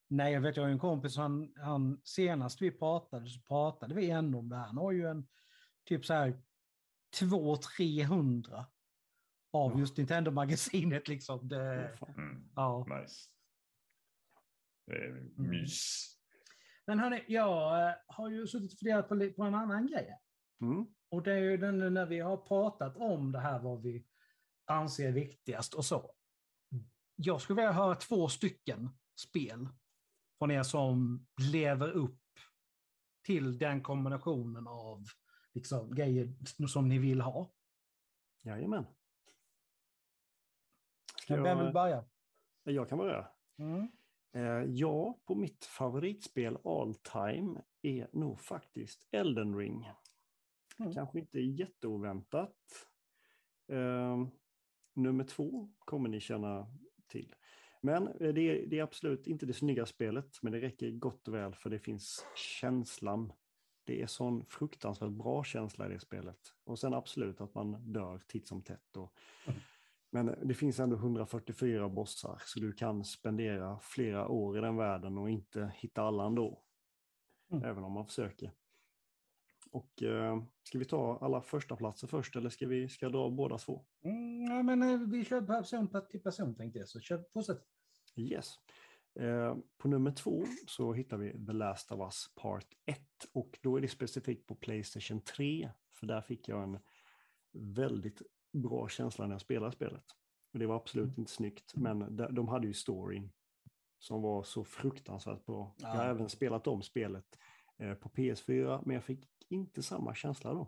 Nej, jag vet, jag har ju en kompis, han, han, senast vi pratade så pratade vi ändå om det här. Han har ju en typ så här 200-300 av just Nintendo-magasinet liksom. Det, mm, ja. nice. Det är mys. Men hörni, jag eh, har ju suttit och funderat på, på en annan grej. Mm. Och det är ju den när vi har pratat om det här vad vi anser är viktigast och så. Jag skulle vilja höra två stycken spel från er som lever upp till den kombinationen av liksom, grejer som ni vill ha. Jajamän. Ska vem vill börja? jag kan börja. Mm. Eh, ja, på mitt favoritspel all time är nog faktiskt Elden Ring. Mm. Kanske inte jätteoväntat. Eh, nummer två kommer ni känna till. Men eh, det är, det är absolut inte det snygga spelet, men det räcker gott och väl för det finns känslan. Det är sån fruktansvärt bra känsla i det spelet. Och sen absolut att man dör titt som tätt. Och, Mm. Men det finns ändå 144 bossar, så du kan spendera flera år i den världen och inte hitta alla ändå. Mm. Även om man försöker. Och eh, ska vi ta alla första platser först eller ska vi ska dra båda två? Mm, ja, men eh, vi kör person till person tänkte jag, så kör, fortsätt. Yes. Eh, på nummer två så hittar vi The Last of Us Part 1 och då är det specifikt på Playstation 3 för där fick jag en väldigt bra känsla när jag spelade spelet. Och det var absolut Mm. inte snyggt, men de, de hade ju storyn som var så fruktansvärt bra. Jag har Ja. även spelat om spelet eh, på PS4, men jag fick inte samma känsla då.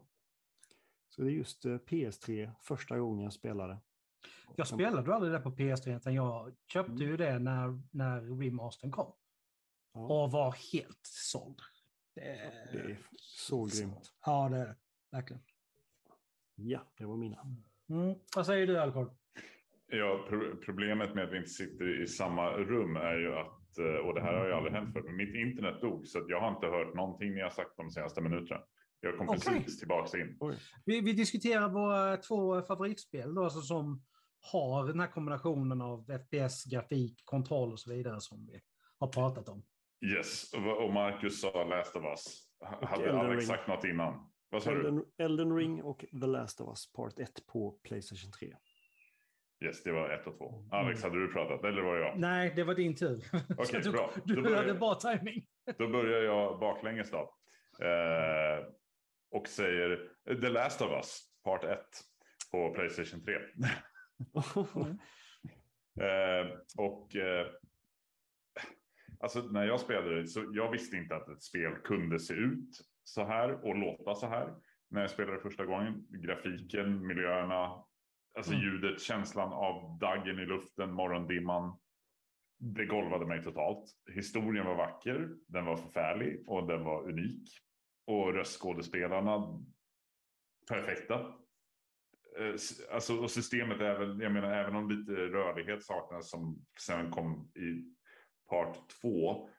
Så det är just eh, PS3 första gången jag spelade. Jag spelade aldrig det på PS3, utan jag köpte Mm. ju det när, när remastern kom. Ja, Och var helt såld. Det är, det är så grymt. Ja, det är det. Verkligen. Ja, det var mina. Mm. Vad säger du, Alcor? Ja, pro problemet med att vi inte sitter i samma rum är ju att, eh, och det här har ju aldrig hänt förut, men mitt internet dog så att jag har inte hört någonting ni har sagt de senaste minuterna. Jag kom Okej. precis tillbaka in. Vi, vi diskuterar våra två favoritspel då, alltså, som har den här kombinationen av FPS, grafik, kontroll och så vidare som vi har pratat om. Yes, och Marcus sa Last of Us. Hade Alex sagt något innan? Vad sa du? Elden, Elden Ring och The Last of Us Part 1 på Playstation 3. Yes, det var ett och två. Alex, hade du pratat eller var det jag? Nej, det var din tur. Okej, Så bra. Du, börjar hade jag. bra timing. Då börjar jag baklänges då. Eh, och säger The Last of Us, Part 1 på Playstation 3. Eh, och eh, alltså när jag spelade så jag visste inte att ett spel kunde se ut så här och låta så här. När jag spelade första gången, grafiken, miljöerna, alltså Mm. ljudet, känslan av daggen i luften, morgondimman. Det golvade mig totalt. Historien var vacker, den var förfärlig och den var unik. Och röstskådespelarna perfekta. Eh, Alltså, och systemet är väl, jag menar även om lite rörlighet saknas som sen kom i part två.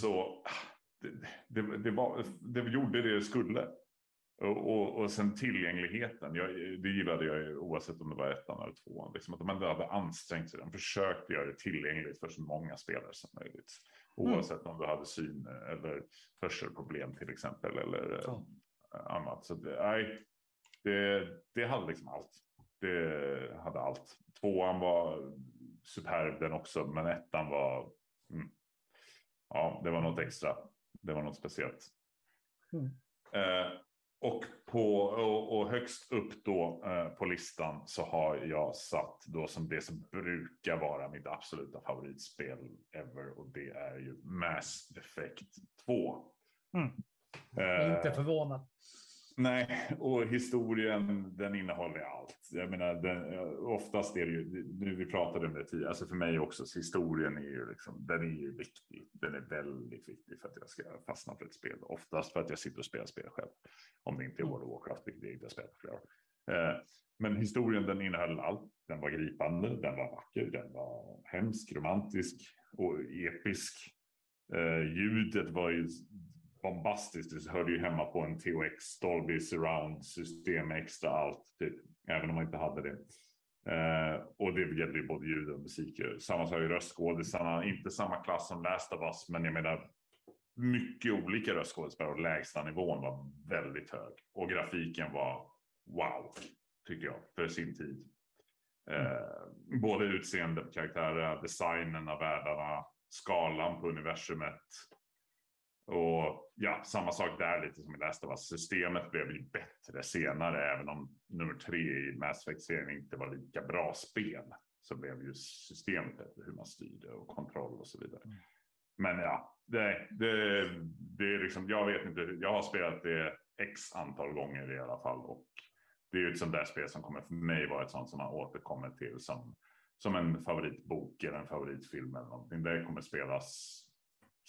Så ah, det, det, det, var, det gjorde det det skulle. Och, och, och sen tillgängligheten, jag, det gillade jag oavsett om det var ettan eller tvåan. Liksom att ändå hade ansträngt sig, de försökte göra det tillgängligt för så många spelare som möjligt. Mm. Oavsett om du hade syn eller hörselproblem till exempel. Eller eh, Ja. annat. Så det, nej, det, det hade liksom allt. Det hade allt. Tvåan var superb den också, men ettan var... Mm, ja, det var något extra. Det var något speciellt. Mm. Eh, och, på, och, och högst upp då eh, på listan så har jag satt då som det som brukar vara mitt absoluta favoritspel ever och det är ju Mass Effect 2. Mm. Eh, Inte förvånad. Nej, och historien den innehåller allt. Jag menar, den, oftast är det ju, nu vi pratade om det tidigare, alltså för mig också, så historien är ju liksom, den är ju viktig. Den är väldigt viktig för att jag ska fastna för ett spel. Oftast för att jag sitter och spelar spel själv. Om det inte är World of Warcraft, vilket jag inte har spelat på flera år. Eh, Men historien den innehöll allt. Den var gripande, den var vacker, den var hemsk, romantisk och episk. Eh, ljudet var ju bombastiskt. Det hörde ju hemma på en THX Dolby Surround system extra allt, typ, även om man inte hade det. Eh, och det gällde ju både ljud och musik. Samma sak i röstskådisarna, inte samma klass som Last of Us, men jag menar mycket olika röstskådespelare och lägsta nivån var väldigt hög. Och grafiken var wow, tycker jag, för sin tid. Eh, både utseende på karaktärer, designen av världarna, skalan på universumet. Och ja, samma sak där lite som i Last of Us. Systemet blev ju bättre senare, även om nummer tre i Mass Effect-serien inte var lika bra spel. Så blev ju systemet bättre, hur man styrde och kontroll och så vidare. Men ja, det, det, det är liksom, jag vet inte, jag har spelat det x antal gånger i alla fall. Och det är ju ett sånt där spel som kommer för mig vara ett sånt som man återkommer till som, som en favoritbok eller en favoritfilm eller någonting. Det kommer spelas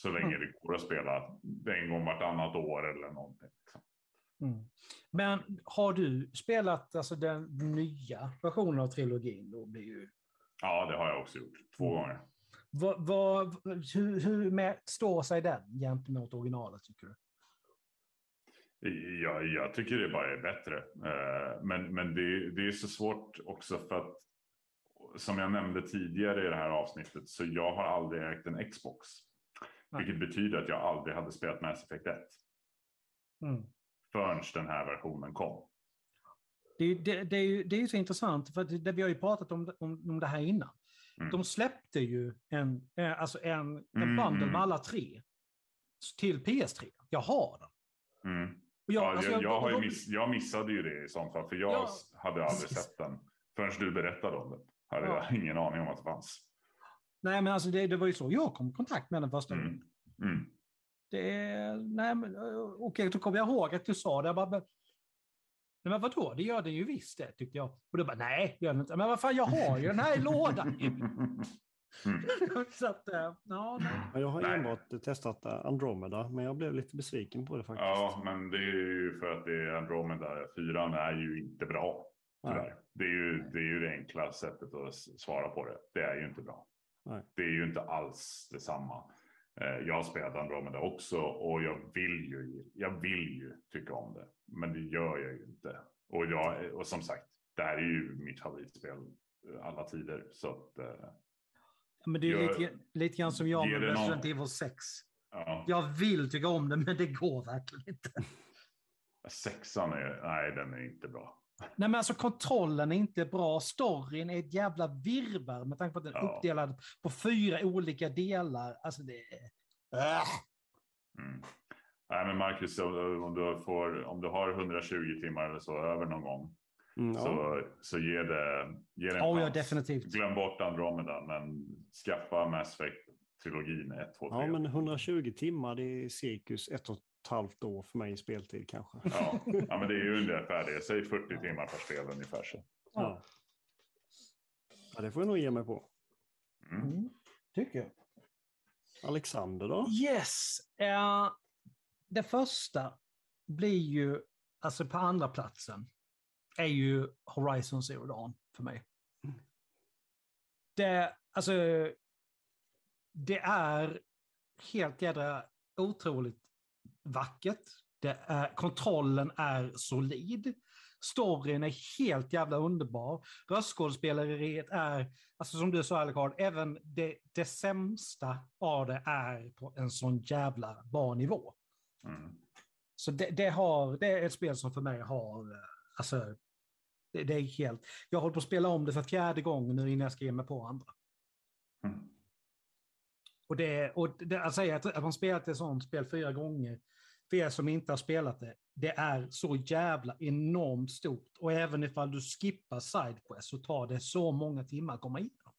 så länge det går att spela en gång vartannat år eller någonting. Liksom. Mm. Men har du spelat alltså, den nya versionen av trilogin? Då blir ju... Ja, det har jag också gjort två Mm. gånger. vad, vad, hur hur med, står sig den gentemot originalet, tycker du? Jag, jag tycker det bara är bättre. Eh, Men, men det, det är så svårt också för att som jag nämnde tidigare i det här avsnittet så jag har aldrig ägt en Xbox. Nej. Vilket betyder att jag aldrig hade spelat Mass Effect 1. Mm. förrän den här versionen kom. Det, det, det, är ju, det är ju så intressant, för det, vi har ju pratat om, om, om det här innan. Mm. De släppte ju en, eh, alltså en, en Mm, bundle med alla tre till PS3. Jag har den. Mm. Jag, Ja, alltså, jag, jag, och- miss, jag missade ju det i sånt fall, för jag Ja. hade aldrig sett den. Förrän du berättade om det. Hade Ja. jag ingen aning om att det fanns. Nej, men alltså det, det var ju så jag kom i kontakt med den första Mm. gången. Mm. Det är, nej men okej, då kommer jag ihåg att du sa det. Jag bara, men, nej, men vadå, det gör den ju visst det, tyckte jag. Och du bara, nej, gör den inte. Men vad fan, jag har ju den här i lådan. Mm. så att, eh, ja, nej. Ja, Jag har Nej. enbart testat Andromeda, men jag blev lite besviken på det faktiskt. Ja, men det är ju för att det är Andromeda. Fyran är ju inte bra. Tyvärr. Det, är ju, det är ju det enkla sättet att svara på det. Det är ju inte bra. Nej. Det är ju inte alls detsamma. Eh, Jag har spelat Andromeda också och jag vill ju, jag vill ju tycka om det. Men det gör jag ju inte. Och, jag, och som sagt, det här är ju mitt favoritspel eh, alla tider. Så att, eh, Men det är Jag- lite, lite grann som jag med det någon- Resident Evil 6. ja. Jag vill tycka om det, men det går verkligen inte. Sexan är, nej den är inte bra. Nej, men alltså kontrollen är inte bra. Storyn är ett jävla virrvarr med tanke på att den är Ja. uppdelad på fyra olika delar. Alltså det är... Äh. Mm. Nej, men Marcus, om du, får, om du har 120 timmar eller så över någon gång Mm, så, så ge det, ge det en Ja, ja, definitivt. Glöm bort Andromeda, men skaffa Mass Effect-trilogin 1, 2, 3. ja, men 120 timmar, det är cirkus ett och halvt år för mig i speltid kanske. ja. ja, men det är ju ungefär det. Säg 40 timmar per spel ungefär. Så. Ja. ja, det får jag nog ge mig på. Mm. Mm, tycker jag. Alexander då? Yes. Eh, det första blir ju, alltså på andra platsen, är ju Horizon Zero Dawn för mig. Det, alltså, det är helt jädra otroligt vackert. Är, kontrollen är solid. Storyn är helt jävla underbar. Röstskådespeleriet är, alltså som du sa Alicard, även det, det sämsta av det är på en sån jävla bra nivå. Mm. Så det, det, har, det är ett spel som för mig har, alltså, det, det är helt, jag håller på att spela om det för fjärde gången nu innan jag ska ge mig på andra. Mm. Och det, och det, att säga att, att man spelat ett sånt spel fyra gånger, för er som inte har spelat det, det är så jävla enormt stort. Och även ifall du skippar Sidequest så tar det så många timmar att komma igenom.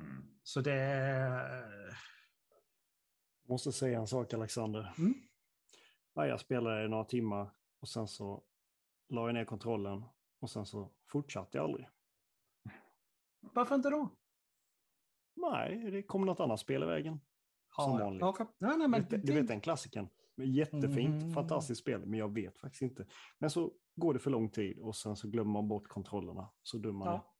Mm. Så det... är- Måste säga en sak Alexander. Mm. Ja, jag spelade i några timmar och sen så la jag ner kontrollen och sen så fortsatte jag aldrig. Varför inte då? Nej, det kom något annat spel i vägen. Som Ja, vanligt. okej. Nej, nej, men du, du vet den klassiken. Jättefint, Mm. fantastiskt spel, men jag vet faktiskt inte. Men så går det för lång tid och sen så glömmer man bort kontrollerna. Så dum man är. Ja.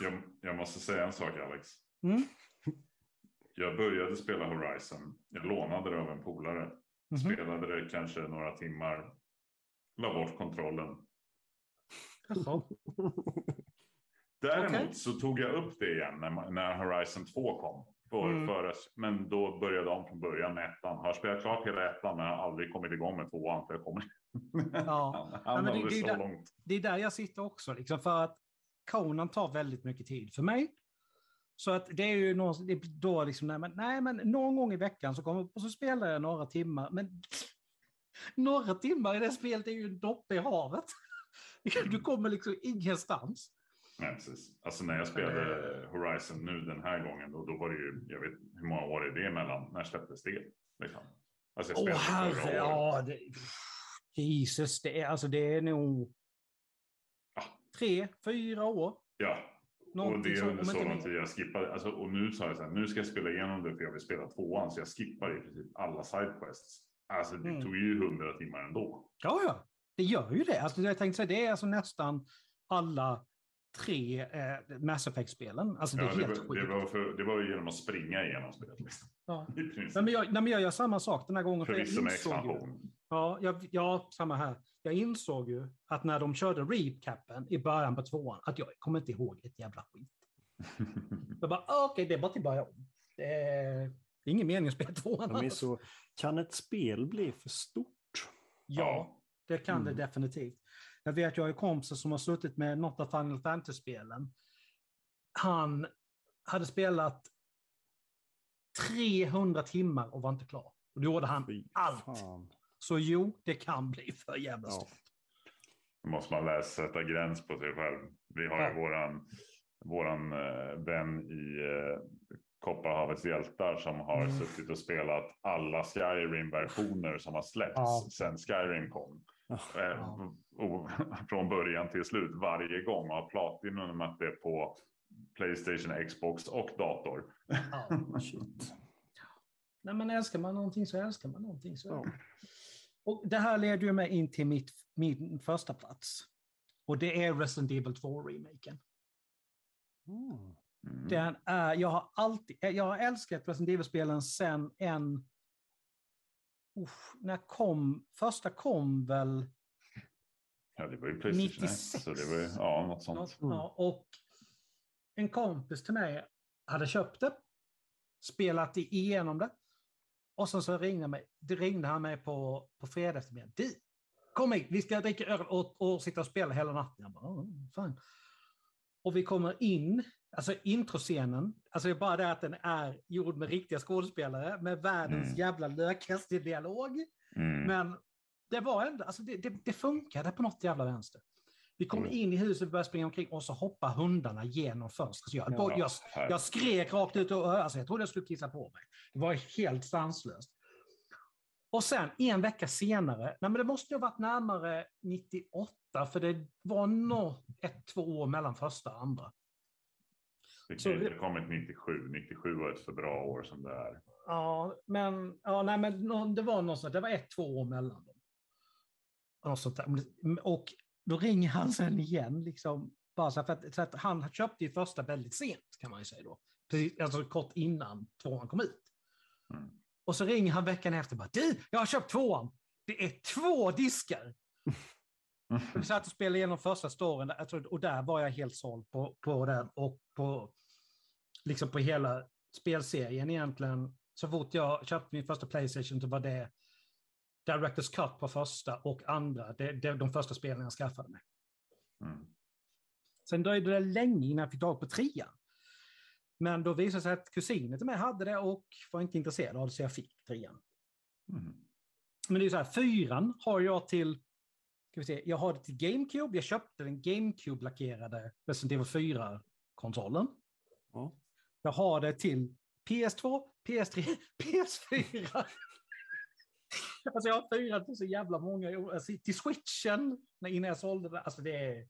Jag, jag måste säga en sak, Alex. Mm. Jag började spela Horizon. Jag lånade det av en polare. Mhm. Spelade det kanske några timmar. La bort kontrollen. Jaha. Däremot Okej. så tog jag upp det igen när, när Horizon 2 kom. För, Mm. för, men då började de från början med ettan. Har spelat klart hela ettan men har aldrig kommit igång med tvåan. För jag kommer... Ja. Ja, det- det är så där- långt. det är där jag sitter också, liksom, för att Conan tar väldigt mycket tid för mig. Så att det är ju någon, det då liksom, nej men, nej men någon gång i veckan så kommer jag upp och så spelar jag några timmar. Men några timmar i det spelet är ju en droppe i havet. Du kommer liksom ingenstans. Nej, precis. Alltså när jag spelade Horizon nu den här gången. Då, då var det ju, jag vet hur många år är det emellan. När släpptes det? Liksom. Alltså jag spelade förra herre, ja. Det, Jesus, det är, alltså, det är nog Ja. tre, fyra år. Ja, och Någonting det är under så lång tid jag skippade. Alltså, och nu sa jag så här, nu ska jag spela igenom det för jag vill spela tvåan. Så jag skippar i princip alla sidequests. Alltså det Mm. tog ju hundra timmar ändå. Ja, ja. Det gör ju det. Alltså, jag tänkte säga, det är alltså nästan alla tre eh, Mass Effect-spelen. Alltså, det är Ja, det, var, det, var för, det var ju genom att springa igenom spelet. Liksom. Ja. Nej, men jag, nej, men jag gör samma sak den här gången. För jag Förvisso med insåg ju, expansion. ja, jag, ja, samma här. Jag insåg ju att när de körde recapen i början på tvåan, att jag kommer inte ihåg ett jävla skit. Jag bara, ah, okej, det är bara till att börja om. Det är ingen mening att spela tvåan. De är så, kan ett spel bli för stort? Ja, Det kan Mm. det definitivt. Jag vet, jag har ju kompisar som har suttit med något av Final Fantasy-spelen. Han hade spelat 300 timmar och var inte klar. Och då gjorde han Fy allt. fan. Så jo, det kan bli för jävla Ja. stort. Då måste man läsa, sätta gräns på sig själv. Vi har Ja. ju våran, våran eh, vän i eh, Kopparhavets hjältar som har Mm. suttit och spelat alla Skyrim-versioner som har släppts Ja. sedan Skyrim kom. Eh, och, från början till slut varje gång och har platinumat det på Playstation, Xbox och dator. Ja. Shit. Nej, men älskar man någonting så älskar man någonting. Så. Ja. Och det här leder ju mig in till mitt, min första plats. Och det är Resident Evil 2-remaken. Mm. Mm. Den är, jag har alltid, jag har älskat Resident Evil-spelen sen en... Uff, när kom, första kom väl... Ja, det var ju Playstation 96. 1, så det var ju ja, något sånt. Något, Mm. ja, och en kompis till mig hade köpt det, spelat igenom det. Och sen så ringde, mig, ringde han mig på, på fredag eftermiddag. Du, kom hit, vi ska dricka öl och, och sitta och spela hela natten. Jag bara, "Ja, fan. Och vi kommer in, alltså introscenen, alltså bara det att den är gjord med riktiga skådespelare med världens Mm. jävla lökaste dialog. Mm. Men det var ändå, alltså det, det, det funkade på något jävla vänster. Vi kom Mm. in i huset, började springa omkring och så hoppar hundarna genom fönstret. Jag, Ja, jag, jag skrek rakt ut och alltså jag trodde jag skulle kissa på mig. Det var helt sanslöst. Och sen en vecka senare, nej men det måste ju ha varit närmare 98, för det var nog ett, två år mellan första och andra. Det kan ju kommit 97. 97 var ett för bra år som det är. Ja, men, ja, nej, men det var något sånt, det var ett, två år mellan dem. Och, då ringer han sen igen, liksom, bara så, för att, så att han köpte ju första väldigt sent, kan man ju säga då. Precis, alltså kort innan tvåan kom ut. Mm. Och så ringer han veckan efter, bara, du, jag har köpt tvåan. Det är två diskar. Vi satt och spelade igenom första storyn och där var jag helt såld på, på den och på, liksom på hela spelserien egentligen. Så fort jag köpte min första Playstation så var det Directors Cut på första och andra, det, det, de första spelen jag skaffade mig. Mm. Sen dröjde det länge innan jag fick tag på trean. Men då visade det sig att kusinen till mig hade det och var inte intresserad av det så jag fick trean. Mm. Men det är så här, fyran har jag till, ska vi se, jag har det till GameCube, jag köpte den GameCube-lackerade Resident Evil 4-konsolen. Ja. Jag har det till PS2, PS3, PS4. alltså jag har fyra till så jävla många, alltså, till switchen när- innan jag sålde det. Alltså det är...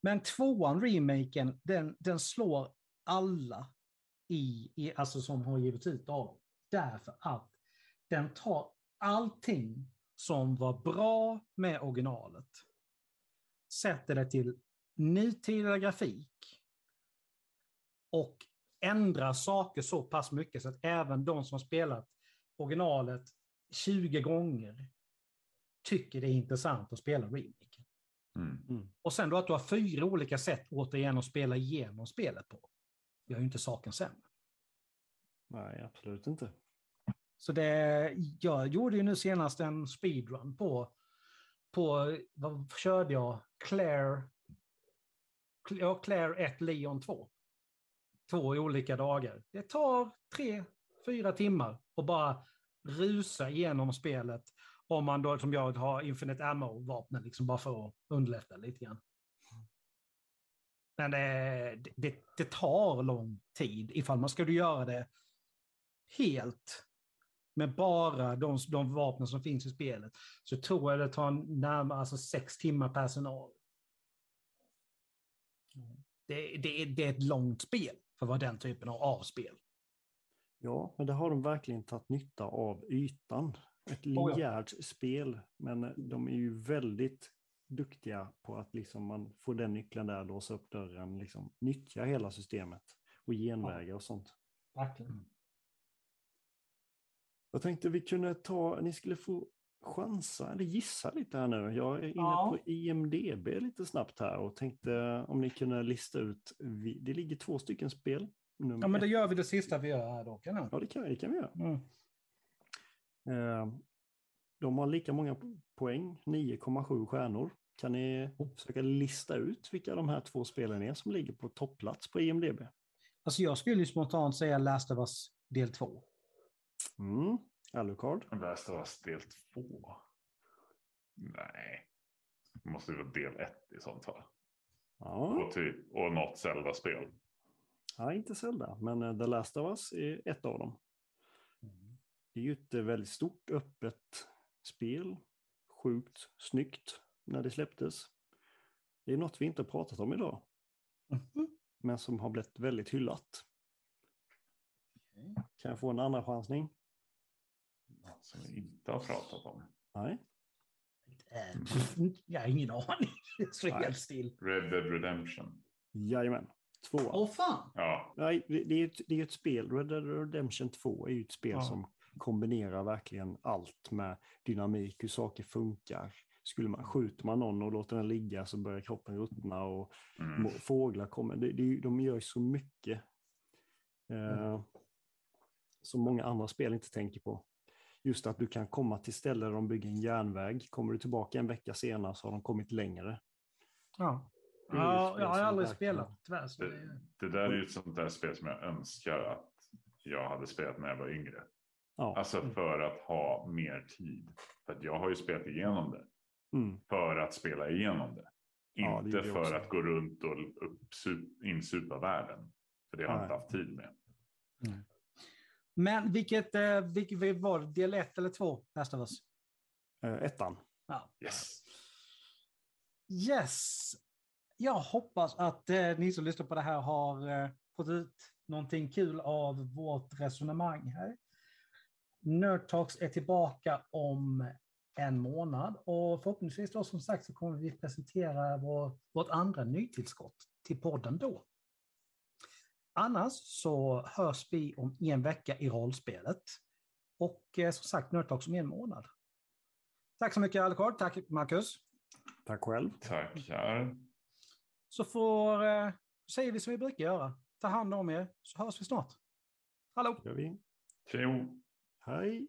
Men tvåan, remaken, den, den slår alla i, i, alltså som har givits ut av. Därför att den tar allting som var bra med originalet, sätter det till nutida grafik och ändrar saker så pass mycket så att även de som har spelat originalet 20 gånger tycker det är intressant att spela remaken. Mm. Och sen då att du har fyra olika sätt återigen att spela igenom spelet på. Gör ju inte saken sämre. Nej, absolut inte. Så det, jag gjorde ju nu senast en speedrun på, på vad körde jag? Claire, ja, Claire 1, Leon 2. Två olika dagar. Det tar tre, fyra timmar och bara rusa igenom spelet. Om man då som jag har Infinite Ammo-vapnen, liksom bara för att underlätta lite grann. Men eh, det, det, det tar lång tid ifall man skulle göra det helt med bara de, de vapnen som finns i spelet så tror jag det tar närmare alltså sex timmar per scenario. Det, det, är- det är ett långt spel för att vara den typen av avspel. Ja, men det har de verkligen tagit nytta av ytan. Ett Oh ja. linjärt spel, men de är ju väldigt duktiga på att liksom man får den nyckeln där, låsa upp dörren, liksom nyttja hela systemet och genvägar och sånt. Verkligen. Jag tänkte vi kunde ta, ni skulle få chansa eller gissa lite här nu. Jag är inne Ja. på IMDB lite snabbt här och tänkte om ni kunde lista ut, det ligger två stycken spel. Nummer Ja, men då ett. gör vi det sista vi gör här då. Kan jag? ja det, kan, det kan vi göra. Mm. Eh, De har lika många poäng, 9,7 stjärnor. Kan ni försöka lista ut vilka de här två spelen är som ligger på topplats på IMDB? Alltså jag skulle ju spontant säga Last of Us del 2. Mm. Alucard? Last of Us del 2. Nej. Det måste ju vara del 1 i sånt fall. Ja. Och, typ, och något Zelda-spel. ja, inte Zelda, men eh, The Last of Us är ett av dem. Det är ju ett eh, väldigt stort öppet spel. Sjukt snyggt när det släpptes. Det är något vi inte har pratat om idag, Mhm. men som har blivit väldigt hyllat. Kan jag få en andra chansning? Som vi inte har pratat om. Nej. Eh, Jag har ingen aning. Står Nej. helt still. Red Dead Redemption. Jajamän. Tvåa. Åh fan! Ja, Nej, det är ett, det är ett spel, Red Dead Redemption 2 är ju ett spel Ja. som kombinerar verkligen allt med dynamik, hur saker funkar. Skulle man, skjuter man någon och låter den ligga så börjar kroppen ruttna och mm. fåglar kommer. Det, det, de gör ju så mycket eh, som många andra spel inte tänker på. Just att du kan komma till ställen där de bygger en järnväg. Kommer du tillbaka en vecka senare så har de kommit längre. Ja. Det Ja, jag har aldrig spelat tyvärr. Det, det, det där är ju ett sånt där spel som jag önskar att jag hade spelat när jag var yngre. Ja. Alltså Mm. för att ha mer tid. För att jag har ju spelat igenom det. Mm. För att spela igenom det. Ja, det Inte jag för att gå runt och insupa världen. För det har jag inte haft tid med. Men vilket, eh, vilket var det? Del 1 eller 2? Last of us? Eh, ettan. Ja. Yes. Yes! Jag hoppas att eh, ni som lyssnar på det här har eh, fått ut någonting kul av vårt resonemang här. Nerd Talks är tillbaka om en månad och förhoppningsvis då som sagt så kommer vi presentera vår, vårt andra nytillskott till podden då. Annars så hörs vi om en vecka i rollspelet. Och eh, som sagt Nerd Talks om en månad. Tack så mycket Alucard, tack Marcus. Tack själv. Tackar. Så får, eh, säger vi som vi brukar göra. Ta hand om er så hörs vi snart. Hallå! Gör vi. Tjo. Hej.